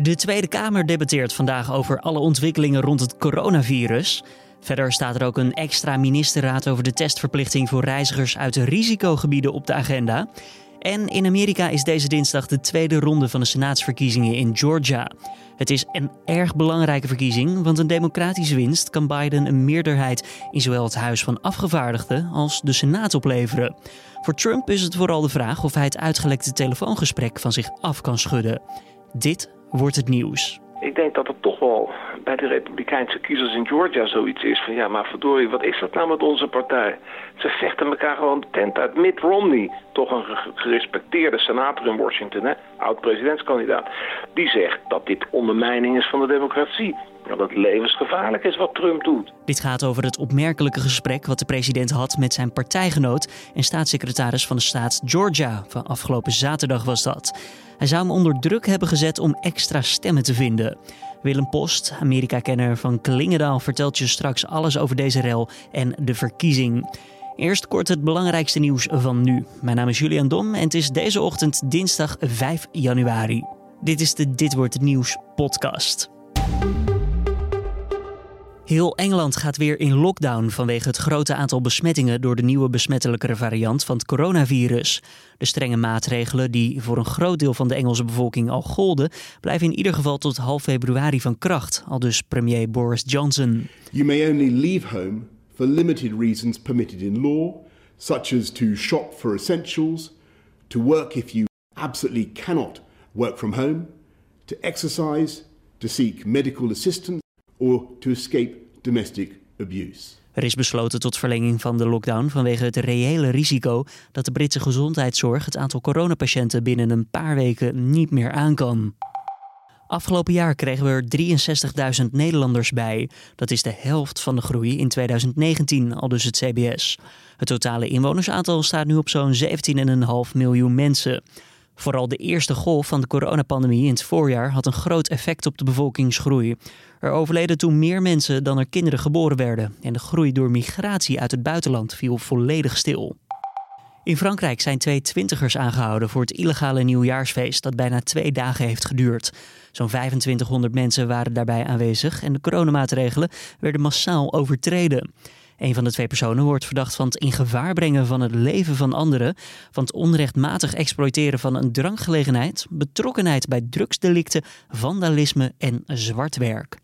De Tweede Kamer debatteert vandaag over alle ontwikkelingen rond het coronavirus. Verder staat er ook een extra ministerraad over de testverplichting voor reizigers uit de risicogebieden op de agenda. En in Amerika is deze dinsdag de tweede ronde van de senaatsverkiezingen in Georgia. Het is een erg belangrijke verkiezing, want een democratische winst kan Biden een meerderheid in zowel het Huis van Afgevaardigden als de Senaat opleveren. Voor Trump is het vooral de vraag of hij het uitgelekte telefoongesprek van zich af kan schudden. Dit wordt het nieuws. Ik denk dat het toch wel bij de Republikeinse kiezers in Georgia zoiets is van ja, maar verdorie, wat is dat nou met onze partij? Ze vechten elkaar gewoon de tent uit. Mitt Romney, toch een gerespecteerde senator in Washington, oud-presidentskandidaat, die zegt dat dit ondermijning is van de democratie. Dat het levensgevaarlijk is wat Trump doet. Dit gaat over het opmerkelijke gesprek wat de president had met zijn partijgenoot en staatssecretaris van de staat Georgia. Van afgelopen zaterdag was dat. Hij zou hem onder druk hebben gezet om extra stemmen te vinden. Willem Post, Amerika-kenner van Klingendaal, vertelt je straks alles over deze rel en de verkiezing. Eerst kort het belangrijkste nieuws van nu. Mijn naam is Julian Dom en het is deze ochtend dinsdag 5 januari. Dit is de Dit wordt het nieuws podcast. Heel Engeland gaat weer in lockdown vanwege het grote aantal besmettingen door de nieuwe besmettelijkere variant van het coronavirus. De strenge maatregelen die voor een groot deel van de Engelse bevolking al golden, blijven in ieder geval tot half februari van kracht, al dus premier Boris Johnson. You may only leave home for limited reasons permitted in law, such as to shop for essentials, to work if you absolutely cannot work from home, to exercise, to seek medical assistance or to escape domestic abuse. Er is besloten tot verlenging van de lockdown vanwege het reële risico dat de Britse gezondheidszorg het aantal coronapatiënten binnen een paar weken niet meer aan kan. Afgelopen jaar kregen we er 63.000 Nederlanders bij. Dat is de helft van de groei in 2019, al dus het CBS. Het totale inwonersaantal staat nu op zo'n 17,5 miljoen mensen. Vooral de eerste golf van de coronapandemie in het voorjaar had een groot effect op de bevolkingsgroei. Er overleden toen meer mensen dan er kinderen geboren werden en de groei door migratie uit het buitenland viel volledig stil. In Frankrijk zijn twee twintigers aangehouden voor het illegale nieuwjaarsfeest dat bijna twee dagen heeft geduurd. Zo'n 2500 mensen waren daarbij aanwezig en de coronamaatregelen werden massaal overtreden. Een van de twee personen wordt verdacht van het in gevaar brengen van het leven van anderen, van het onrechtmatig exploiteren van een drankgelegenheid, betrokkenheid bij drugsdelicten, vandalisme en zwartwerk.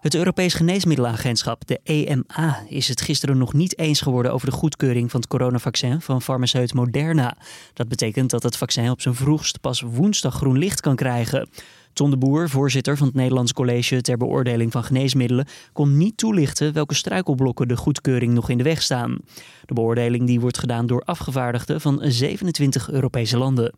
Het Europees Geneesmiddelenagentschap, de EMA, is het gisteren nog niet eens geworden over de goedkeuring van het coronavaccin van farmaceut Moderna. Dat betekent dat het vaccin op zijn vroegst pas woensdag groen licht kan krijgen. Ton de Boer, voorzitter van het Nederlands College ter beoordeling van geneesmiddelen, kon niet toelichten welke struikelblokken de goedkeuring nog in de weg staan. De beoordeling die wordt gedaan door afgevaardigden van 27 Europese landen.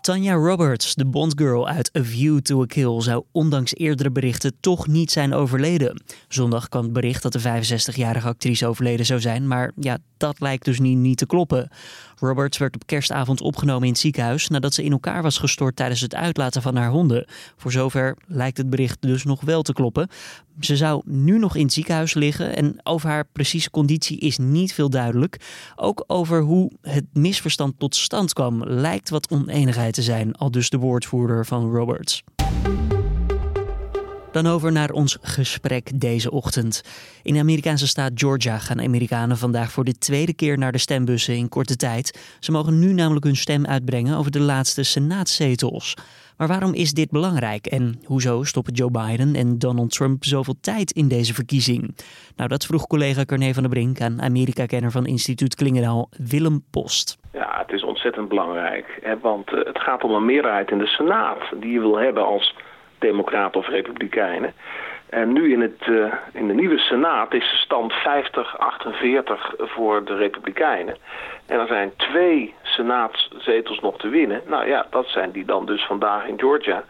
Tanya Roberts, de Bondgirl uit A View to a Kill, zou ondanks eerdere berichten toch niet zijn overleden. Zondag kwam het bericht dat de 65-jarige actrice overleden zou zijn, maar ja, dat lijkt dus niet, niet te kloppen. Roberts werd op kerstavond opgenomen in het ziekenhuis nadat ze in elkaar was gestort tijdens het uitlaten van haar honden. Voor zover lijkt het bericht dus nog wel te kloppen. Ze zou nu nog in het ziekenhuis liggen en over haar precieze conditie is niet veel duidelijk. Ook over hoe het misverstand tot stand kwam lijkt wat oneenigheid te zijn, al dus de woordvoerder van Roberts. Dan over naar ons gesprek deze ochtend. In de Amerikaanse staat Georgia gaan Amerikanen vandaag voor de tweede keer naar de stembussen in korte tijd. Ze mogen nu namelijk hun stem uitbrengen over de laatste senaatzetels. Maar waarom is dit belangrijk en hoezo stoppen Joe Biden en Donald Trump zoveel tijd in deze verkiezing? Nou, dat vroeg collega Carne van der Brink aan Amerika-kenner van instituut Klingendaal, Willem Post. Ja, het is ontzettend belangrijk, hè, want eh, het gaat om een meerderheid in de Senaat die je wil hebben als democraten of republikeinen. En nu in, het, uh, in de nieuwe Senaat is de stand 50-48 voor de Republikeinen. En er zijn twee Senaatszetels nog te winnen. Nou ja, dat zijn die dan dus vandaag in Georgia.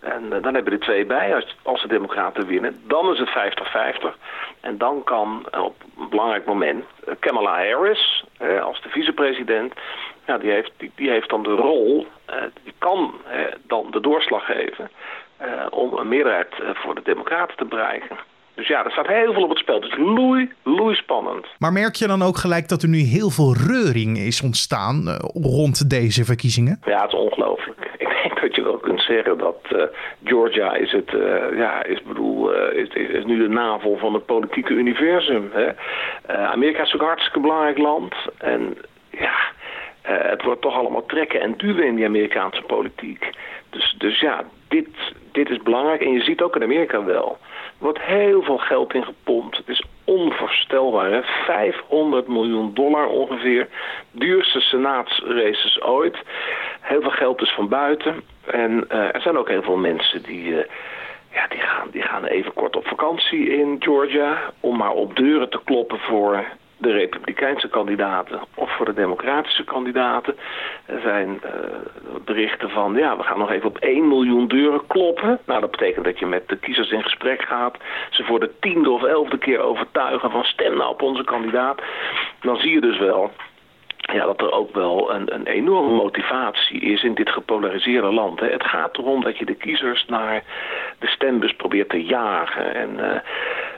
En uh, dan hebben er twee bij als, als de Democraten winnen. Dan is het 50-50. En dan kan op een belangrijk moment Kamala Harris als de vicepresident... Ja, die, heeft, die, die heeft dan de rol, die kan dan de doorslag geven... Uh, om een meerderheid uh, voor de democraten te bereiken. Dus ja, er staat heel veel op het spel. Het is loei, loei spannend. Maar merk je dan ook gelijk dat er nu heel veel reuring is ontstaan uh, rond deze verkiezingen? Ja, het is ongelooflijk. Ik, denk dat je wel kunt zeggen dat uh, Georgia is het, uh, ja, is, bedoel, uh, is, is, nu de navel van het politieke universum. Hè? Amerika is ook een hartstikke belangrijk land. En ja, het wordt toch allemaal trekken en duwen in die Amerikaanse politiek. Dus, dus ja, dit, dit is belangrijk. En je ziet ook in Amerika wel. Er wordt heel veel geld in gepompt. Het is onvoorstelbaar. Hè? 500 miljoen dollar ongeveer. Duurste senaatsraces ooit. Heel veel geld is van buiten. En uh, er zijn ook heel veel mensen die... Uh, ja, die gaan, die gaan even kort op vakantie in Georgia om maar op deuren te kloppen voor de republikeinse kandidaten of voor de democratische kandidaten. Er zijn uh, berichten van, ja, we gaan nog even op 1 miljoen deuren kloppen. Nou, dat betekent dat je met de kiezers in gesprek gaat. Ze voor de tiende of elfde keer overtuigen van stem nou op onze kandidaat. Dan zie je dus wel ja, dat er ook wel een, een enorme motivatie is in dit gepolariseerde land. Hè. Het gaat erom dat je de kiezers naar de stembus probeert te jagen. En uh,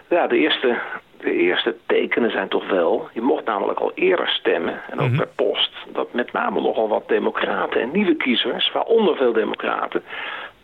ja, de eerste de eerste tekenen zijn toch wel... je mocht namelijk al eerder stemmen, en ook mm per post... dat met name nogal wat democraten en nieuwe kiezers... waaronder veel democraten,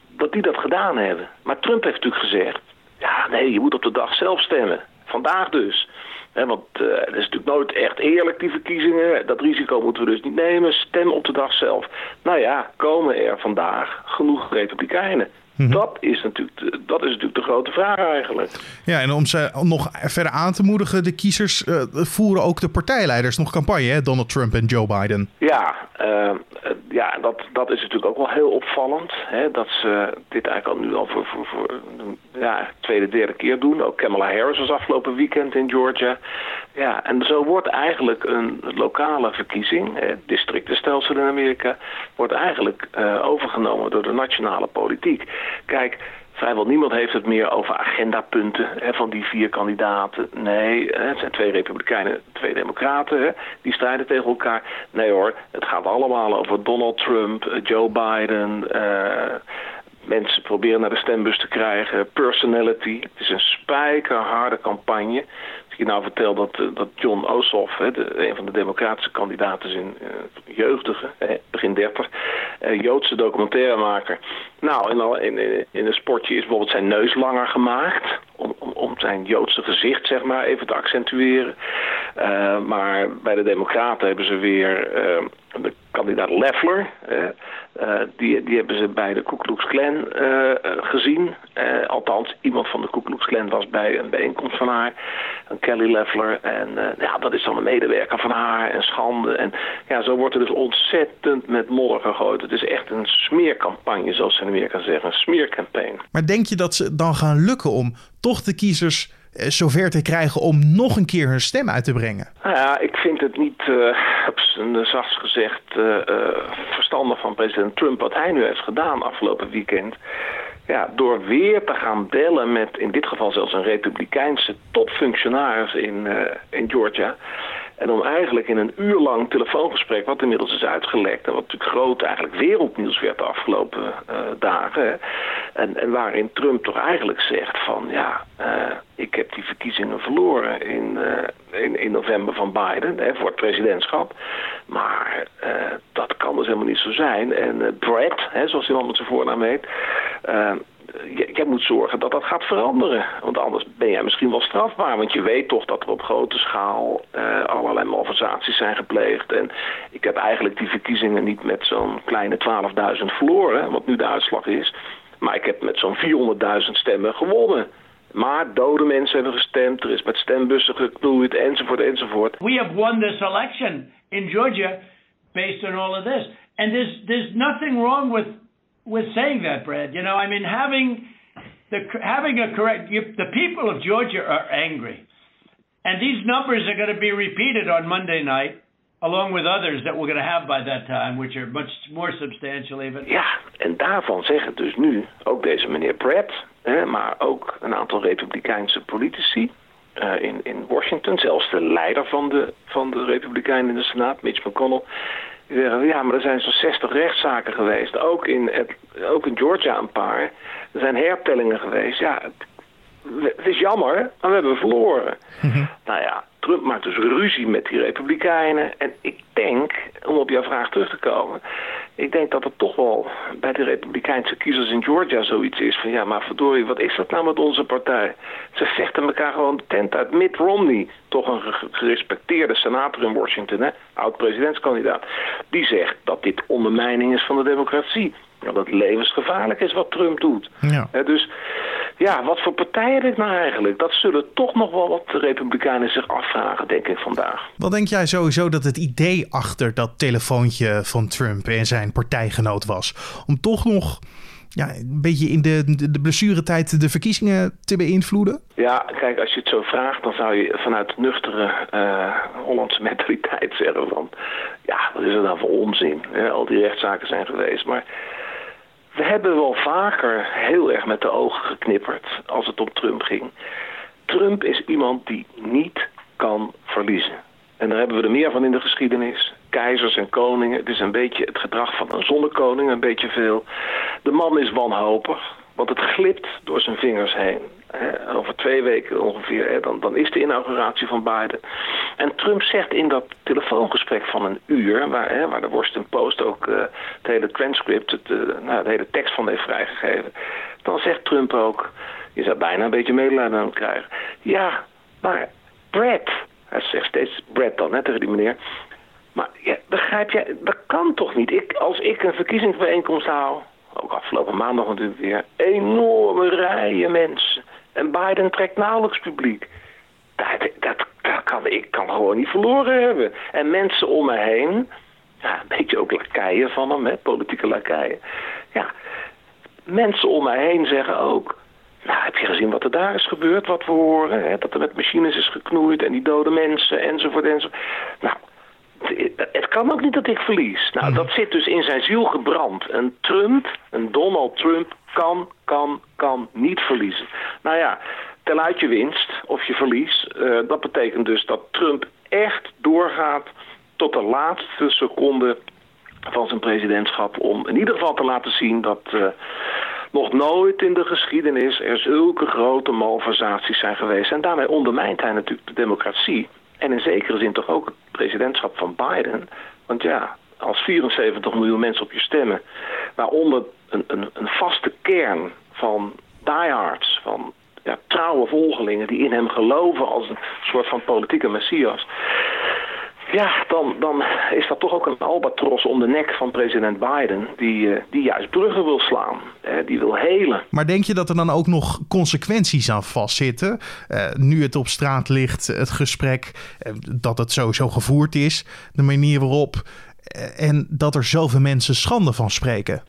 dat die dat gedaan hebben. Maar Trump heeft natuurlijk gezegd... ja, nee, je moet op de dag zelf stemmen. Vandaag dus. want uh, het is natuurlijk nooit echt eerlijk, die verkiezingen. Dat risico moeten we dus niet nemen. Stem op de dag zelf. Nou ja, komen er vandaag genoeg republikeinen Mhm. Dat, is natuurlijk de, dat is natuurlijk de grote vraag eigenlijk. Ja, en om ze nog verder aan te moedigen, de kiezers uh, voeren ook de partijleiders nog campagne, hè? Donald Trump en Joe Biden. Ja, uh, ja dat, dat is natuurlijk ook wel heel opvallend. Hè? Dat ze dit eigenlijk al nu al voor, voor, voor ja, tweede, derde keer doen. Ook Kamala Harris was afgelopen weekend in Georgia. Ja, en zo wordt eigenlijk een lokale verkiezing, het districtenstelsel in Amerika, wordt eigenlijk uh, overgenomen door de nationale politiek. Kijk, vrijwel niemand heeft het meer over agendapunten hè, van die vier kandidaten. Nee, het zijn twee republikeinen, twee democraten, hè, die strijden tegen elkaar. Nee hoor, het gaat allemaal over Donald Trump, eh, Joe Biden... Mensen proberen naar de stembus te krijgen, personality. Het is een spijkerharde campagne je nou vertelt dat, eh, dat John Ossoff, hè, de, een van de democratische kandidaten in uh, jeugdige, begin 30, uh, Joodse documentairemaker. Nou, in, in, in een sportje is bijvoorbeeld zijn neus langer gemaakt. Om, om, om zijn Joodse gezicht, zeg maar, even te accentueren. Maar bij de democraten hebben ze weer de kandidaat Leffler. Uh, die, die hebben ze bij de Ku Klux Klan uh, gezien. Althans, iemand van de Ku Klux Klan was bij een bijeenkomst van haar. Een Kelly Leffler. En ja, dat is dan een medewerker van haar. En schande. En ja, zo wordt er dus ontzettend met modder gegooid. Het is echt een smeercampagne, zoals ze in Amerika zeggen. Een smeercampagne. Maar denk je dat ze dan gaan lukken om toch de kiezers zover te krijgen om nog een keer hun stem uit te brengen? Nou ja, ik vind het niet, uh, zacht gezegd, uh, verstandig van president Trump wat hij nu heeft gedaan afgelopen weekend. Ja, door weer te gaan bellen met in dit geval zelfs een republikeinse topfunctionaris in, in Georgia. En om eigenlijk in een uur lang telefoongesprek, wat inmiddels is uitgelekt... en wat natuurlijk groot eigenlijk wereldnieuws werd de afgelopen uh, dagen... En, en waarin Trump toch eigenlijk zegt van... ja, uh, ik heb die verkiezingen verloren in, uh, in, in, november van Biden hè, voor het presidentschap. Maar dat kan dus helemaal niet zo zijn. En Brad, hè, zoals hij met zijn voornaam heet jij moet zorgen dat dat gaat veranderen. Want anders ben jij misschien wel strafbaar. Want je weet toch dat er op grote schaal uh, allerlei malversaties zijn gepleegd. En ik heb eigenlijk die verkiezingen niet met zo'n kleine 12.000 verloren, wat nu de uitslag is. Maar ik heb met zo'n 400.000 stemmen gewonnen. Maar dode mensen hebben gestemd, er is met stembussen geknoeid, enzovoort, enzovoort. We have won this election in Georgia based on all of this. And there's, there's nothing wrong with with saying that, Brad. You know, I mean, having the having a correct. You, the people of Georgia are angry, and these numbers are going to be repeated on Monday night. Along with others that we're going to have by that time, which are much more substantial even. Ja, en daarvan zeggen dus nu ook deze meneer Brad, hè, maar ook een aantal republikeinse politici uh, in, in Washington, zelfs de leider van de, van de Republikeinen in de Senaat, Mitch McConnell, die zeggen, ja, maar er zijn zo'n 60 rechtszaken geweest. Ook in, het, ook in Georgia een paar. Er zijn hertellingen geweest. Ja, het, het is jammer, maar we hebben verloren. Mhm. Nou ja, Trump maakt dus ruzie met die republikeinen. En ik denk, om op jouw vraag terug te komen... ik denk dat het toch wel bij de republikeinse kiezers in Georgia zoiets is van ja, maar verdorie, wat is dat nou met onze partij? Ze vechten elkaar gewoon de tent uit. Mitt Romney, toch een gerespecteerde senator in Washington, oud-presidentskandidaat, die zegt dat dit ondermijning is van de democratie. Dat het levensgevaarlijk is wat Trump doet. Ja. dus ja, wat voor partijen dit nou eigenlijk? Dat zullen toch nog wel wat de Republikeinen zich afvragen, denk ik, vandaag. Wat denk jij sowieso dat het idee achter dat telefoontje van Trump en zijn partijgenoot was? Om toch nog ja, een beetje in de, de, de blessuretijd de verkiezingen te beïnvloeden? Ja, kijk, als je het zo vraagt, dan zou je vanuit nuchtere uh, Hollandse mentaliteit zeggen van... ja, wat is er nou voor onzin? al die rechtszaken zijn geweest, maar we hebben wel vaker heel erg met de ogen geknipperd als het om Trump ging. Trump is iemand die niet kan verliezen. En daar hebben we er meer van in de geschiedenis. Keizers en koningen. Het is een beetje het gedrag van een zonnekoning, een beetje veel. De man is wanhopig, want het glipt door zijn vingers heen over twee weken ongeveer, dan, dan is de inauguratie van Biden. En Trump zegt in dat telefoongesprek van een uur, waar, waar de Washington Post ook uh, het hele transcript, het, uh, nou, de hele tekst van heeft vrijgegeven. Dan zegt Trump ook, je zou bijna een beetje medelijden aan hem krijgen. Ja, maar Brett, hij zegt steeds Brett dan, hè, tegen die meneer. Maar ja, begrijp jij, dat kan toch niet? Ik, als ik een verkiezingsbijeenkomst hou, ook afgelopen maandag natuurlijk weer, enorme rijen mensen. En Biden trekt nauwelijks publiek. Dat, dat, kan, ik kan gewoon niet verloren hebben. En mensen om me heen, ja, een beetje ook lakeien van hem, hè, politieke lakeien. Ja, mensen om mij heen zeggen ook... Nou, heb je gezien wat er daar is gebeurd, wat we horen? Hè? Dat er met machines is geknoeid en die dode mensen, enzovoort, enzovoort. Nou, het kan ook niet dat ik verlies. Nou, mhm. dat zit dus in zijn ziel gebrand. Een Trump, een Donald Trump, kan, kan, kan niet verliezen. Nou ja, tel uit je winst of je verlies. Uh, dat betekent dus dat Trump echt doorgaat tot de laatste seconde van zijn presidentschap... om in ieder geval te laten zien dat... Uh, nog nooit in de geschiedenis er zulke grote malversaties zijn geweest. En daarmee ondermijnt hij natuurlijk de democratie. En in zekere zin toch ook het presidentschap van Biden. Want ja, als 74 miljoen mensen op je stemmen, waaronder een, een, een vaste kern van diehards, van ja, trouwe volgelingen die in hem geloven als een soort van politieke messias. Ja, dan, dan is dat toch ook een albatros om de nek van president Biden... die, eh, die juist bruggen wil slaan, die wil helen. Maar denk je dat er dan ook nog consequenties aan vastzitten? Uh, nu het op straat ligt, het gesprek, uh, dat het sowieso gevoerd is... de manier waarop... en dat er zoveel mensen schande van spreken.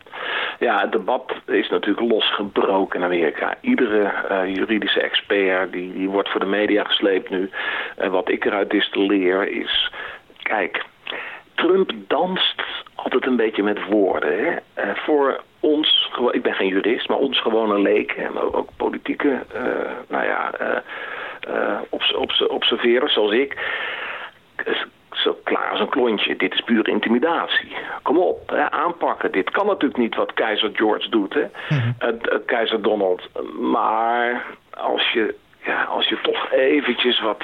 Ja, het debat is natuurlijk losgebroken in Amerika. Iedere uh, juridische expert die, die wordt voor de media gesleept nu. En wat ik eruit distilleer is... Kijk, Trump danst altijd een beetje met woorden. Hè? Uh, voor ons, ik ben geen jurist, maar ons gewone leken... en ook politieke, uh, nou ja, observeren zoals ik zo klaar als een klontje. Dit is pure intimidatie. Kom op, hè, aanpakken. Dit kan natuurlijk niet wat keizer George doet, hè? Mhm. keizer Donald. Maar als je, ja, als je toch eventjes wat,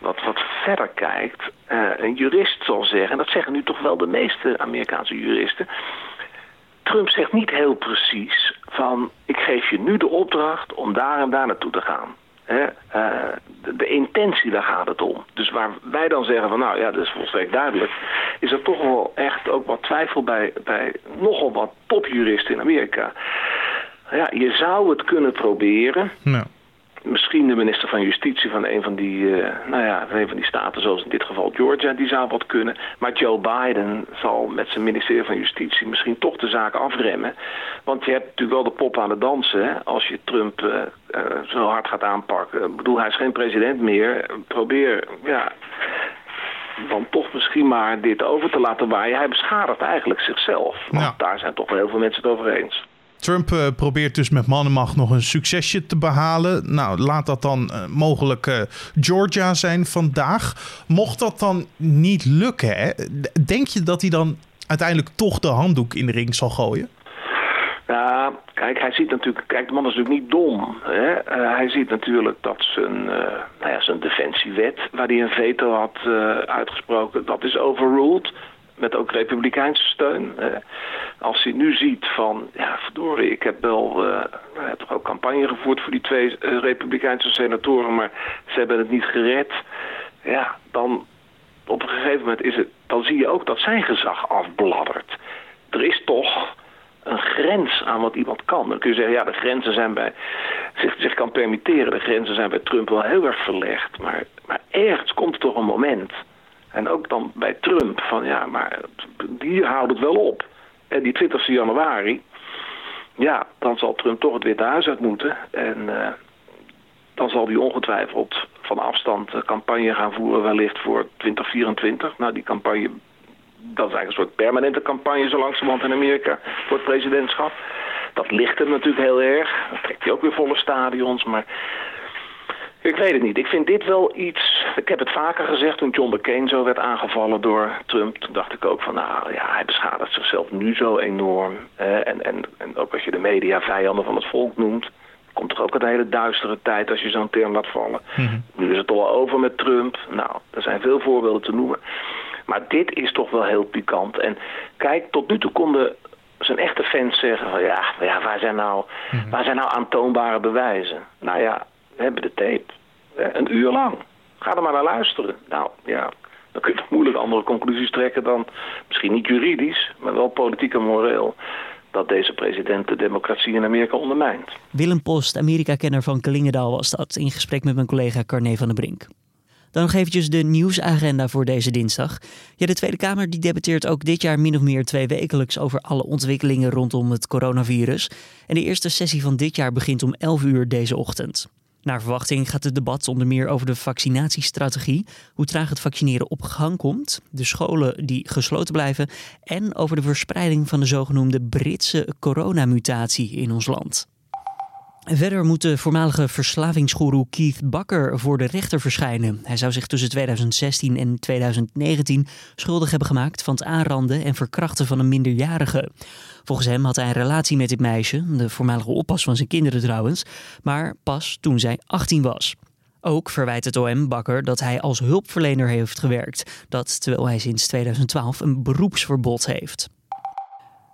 wat, wat verder kijkt... Uh, een jurist zal zeggen, en dat zeggen nu toch wel de meeste Amerikaanse juristen... Trump zegt niet heel precies van... ik geef je nu de opdracht om daar en daar naartoe te gaan. Uh, de, intentie, daar gaat het om. Dus waar wij dan zeggen van nou ja, dat is volstrekt duidelijk... is er toch wel echt ook wat twijfel bij, bij nogal wat topjuristen in Amerika. Ja, je zou het kunnen proberen misschien de minister van Justitie van een van die, uh, nou ja, van een van die staten, zoals in dit geval Georgia, die zou wat kunnen. Maar Joe Biden zal met zijn ministerie van Justitie misschien toch de zaak afremmen. Want je hebt natuurlijk wel de pop aan het dansen hè, als je Trump uh, uh, zo hard gaat aanpakken. Ik bedoel, hij is geen president meer. Probeer, ja, dan toch misschien maar dit over te laten waaien. Hij beschadigt eigenlijk zichzelf. Want daar zijn toch wel heel veel mensen het over eens. Trump uh, probeert dus met mannenmacht nog een succesje te behalen. Nou, laat dat dan uh, mogelijk uh, Georgia zijn vandaag. Mocht dat dan niet lukken, hè, denk je dat hij dan uiteindelijk toch de handdoek in de ring zal gooien? Ja, kijk, hij ziet natuurlijk, kijk, de man is natuurlijk niet dom. Hè? hij ziet natuurlijk dat zijn, nou ja, zijn defensiewet, waar hij een veto had uitgesproken, dat is overruled. Met ook republikeinse steun. als hij nu ziet van, ja verdorie, ik heb wel uh, toch ook campagne gevoerd voor die twee republikeinse senatoren, maar ze hebben het niet gered. Ja, dan op een gegeven moment is het, dan zie je ook dat zijn gezag afbladdert. Er is toch een grens aan wat iemand kan. Dan kun je zeggen, ja, de grenzen zijn bij, zich, zich kan permitteren, de grenzen zijn bij Trump wel heel erg verlegd. Maar, maar ergens komt er toch een moment, en ook dan bij Trump, van ja, maar hier houdt het wel op. En die 20 januari, ja, dan zal Trump toch het Witte Huis uit moeten. En uh, dan zal hij ongetwijfeld van afstand campagne gaan voeren, wellicht voor 2024. Nou, die campagne dat is eigenlijk een soort permanente campagne zo langzamerhand in Amerika voor het presidentschap. Dat ligt hem natuurlijk heel erg. Dan trekt hij ook weer volle stadions, maar... Ik weet het niet. Ik vind dit wel iets... Ik heb het vaker gezegd toen John McCain zo werd aangevallen door Trump. Toen dacht ik ook van, nou ja, hij beschadigt zichzelf nu zo enorm. en, en, en ook als je de media vijanden van het volk noemt komt toch ook een hele duistere tijd als je zo'n term laat vallen. Mhm. Nu is het al over met Trump. Nou, er zijn veel voorbeelden te noemen. Maar dit is toch wel heel pikant. En kijk, tot nu toe konden zijn echte fans zeggen van ja, ja waar, zijn nou, mhm. waar zijn nou aantoonbare bewijzen? Nou ja, we hebben de tape. Een uur lang. Ga er maar naar luisteren. Nou ja, dan kun je toch moeilijk andere conclusies trekken dan misschien niet juridisch, maar wel politiek en moreel dat deze president de democratie in Amerika ondermijnt. Willem Post, Amerika-kenner van Klingendaal, was dat in gesprek met mijn collega Carne van der Brink. Dan nog eventjes de nieuwsagenda voor deze dinsdag. Ja, de Tweede Kamer die debatteert ook dit jaar min of meer twee wekelijks over alle ontwikkelingen rondom het coronavirus. En de eerste sessie van dit jaar begint om 11 uur deze ochtend. Naar verwachting gaat het debat onder meer over de vaccinatiestrategie, hoe traag het vaccineren op gang komt, de scholen die gesloten blijven en over de verspreiding van de zogenoemde Britse coronamutatie in ons land. Verder moet de voormalige verslavingsgoeroe Keith Bakker voor de rechter verschijnen. Hij zou zich tussen 2016 en 2019 schuldig hebben gemaakt van het aanranden en verkrachten van een minderjarige. Volgens hem had hij een relatie met dit meisje, de voormalige oppas van zijn kinderen trouwens, maar pas toen zij 18 was. Ook verwijt het OM Bakker dat hij als hulpverlener heeft gewerkt. Dat terwijl hij sinds 2012 een beroepsverbod heeft.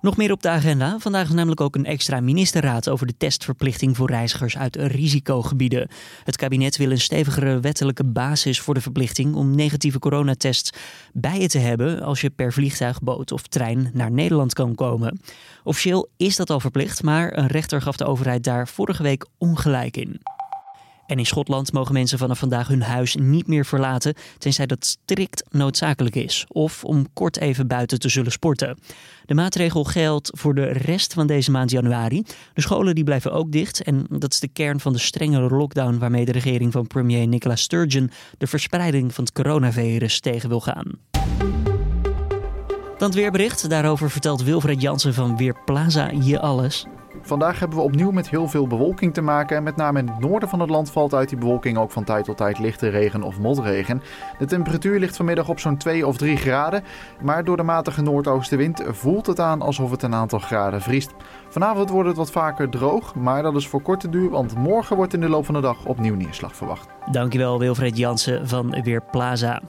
Nog meer op de agenda. Vandaag is namelijk ook een extra ministerraad over de testverplichting voor reizigers uit risicogebieden. Het kabinet wil een stevigere wettelijke basis voor de verplichting om negatieve coronatests bij je te hebben als je per vliegtuig, boot of trein naar Nederland kan komen. Officieel is dat al verplicht, maar een rechter gaf de overheid daar vorige week ongelijk in. En in Schotland mogen mensen vanaf vandaag hun huis niet meer verlaten, tenzij dat strikt noodzakelijk is, of om kort even buiten te zullen sporten. De maatregel geldt voor de rest van deze maand januari. De scholen die blijven ook dicht en dat is de kern van de strengere lockdown waarmee de regering van premier Nicola Sturgeon de verspreiding van het coronavirus tegen wil gaan. Dan het weerbericht. Daarover vertelt Wilfred Jansen van Weerplaza je alles. Vandaag hebben we opnieuw met heel veel bewolking te maken. Met name in het noorden van het land valt uit die bewolking ook van tijd tot tijd lichte regen of motregen. De temperatuur ligt vanmiddag op zo'n 2 of 3 graden. Maar door de matige noordoostenwind voelt het aan alsof het een aantal graden vriest. Vanavond wordt het wat vaker droog, maar dat is voor korte duur, want morgen wordt in de loop van de dag opnieuw neerslag verwacht. Dankjewel Wilfred Jansen van Weerplaza.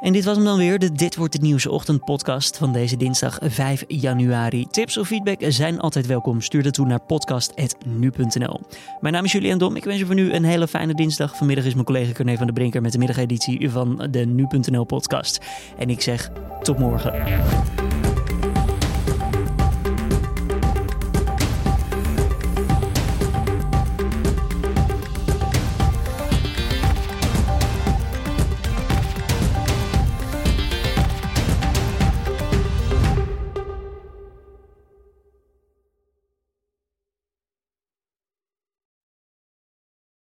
En dit was hem dan weer, de Dit Wordt Het Nieuws ochtendpodcast van deze dinsdag 5 januari. Tips of feedback zijn altijd welkom. Stuur dat toe naar podcast.nu.nl. Mijn naam is Julian Dom. Ik wens je voor nu een hele fijne dinsdag. Vanmiddag is mijn collega Corné van der Brinker met de middageditie van de Nu.nl podcast. En ik zeg tot morgen.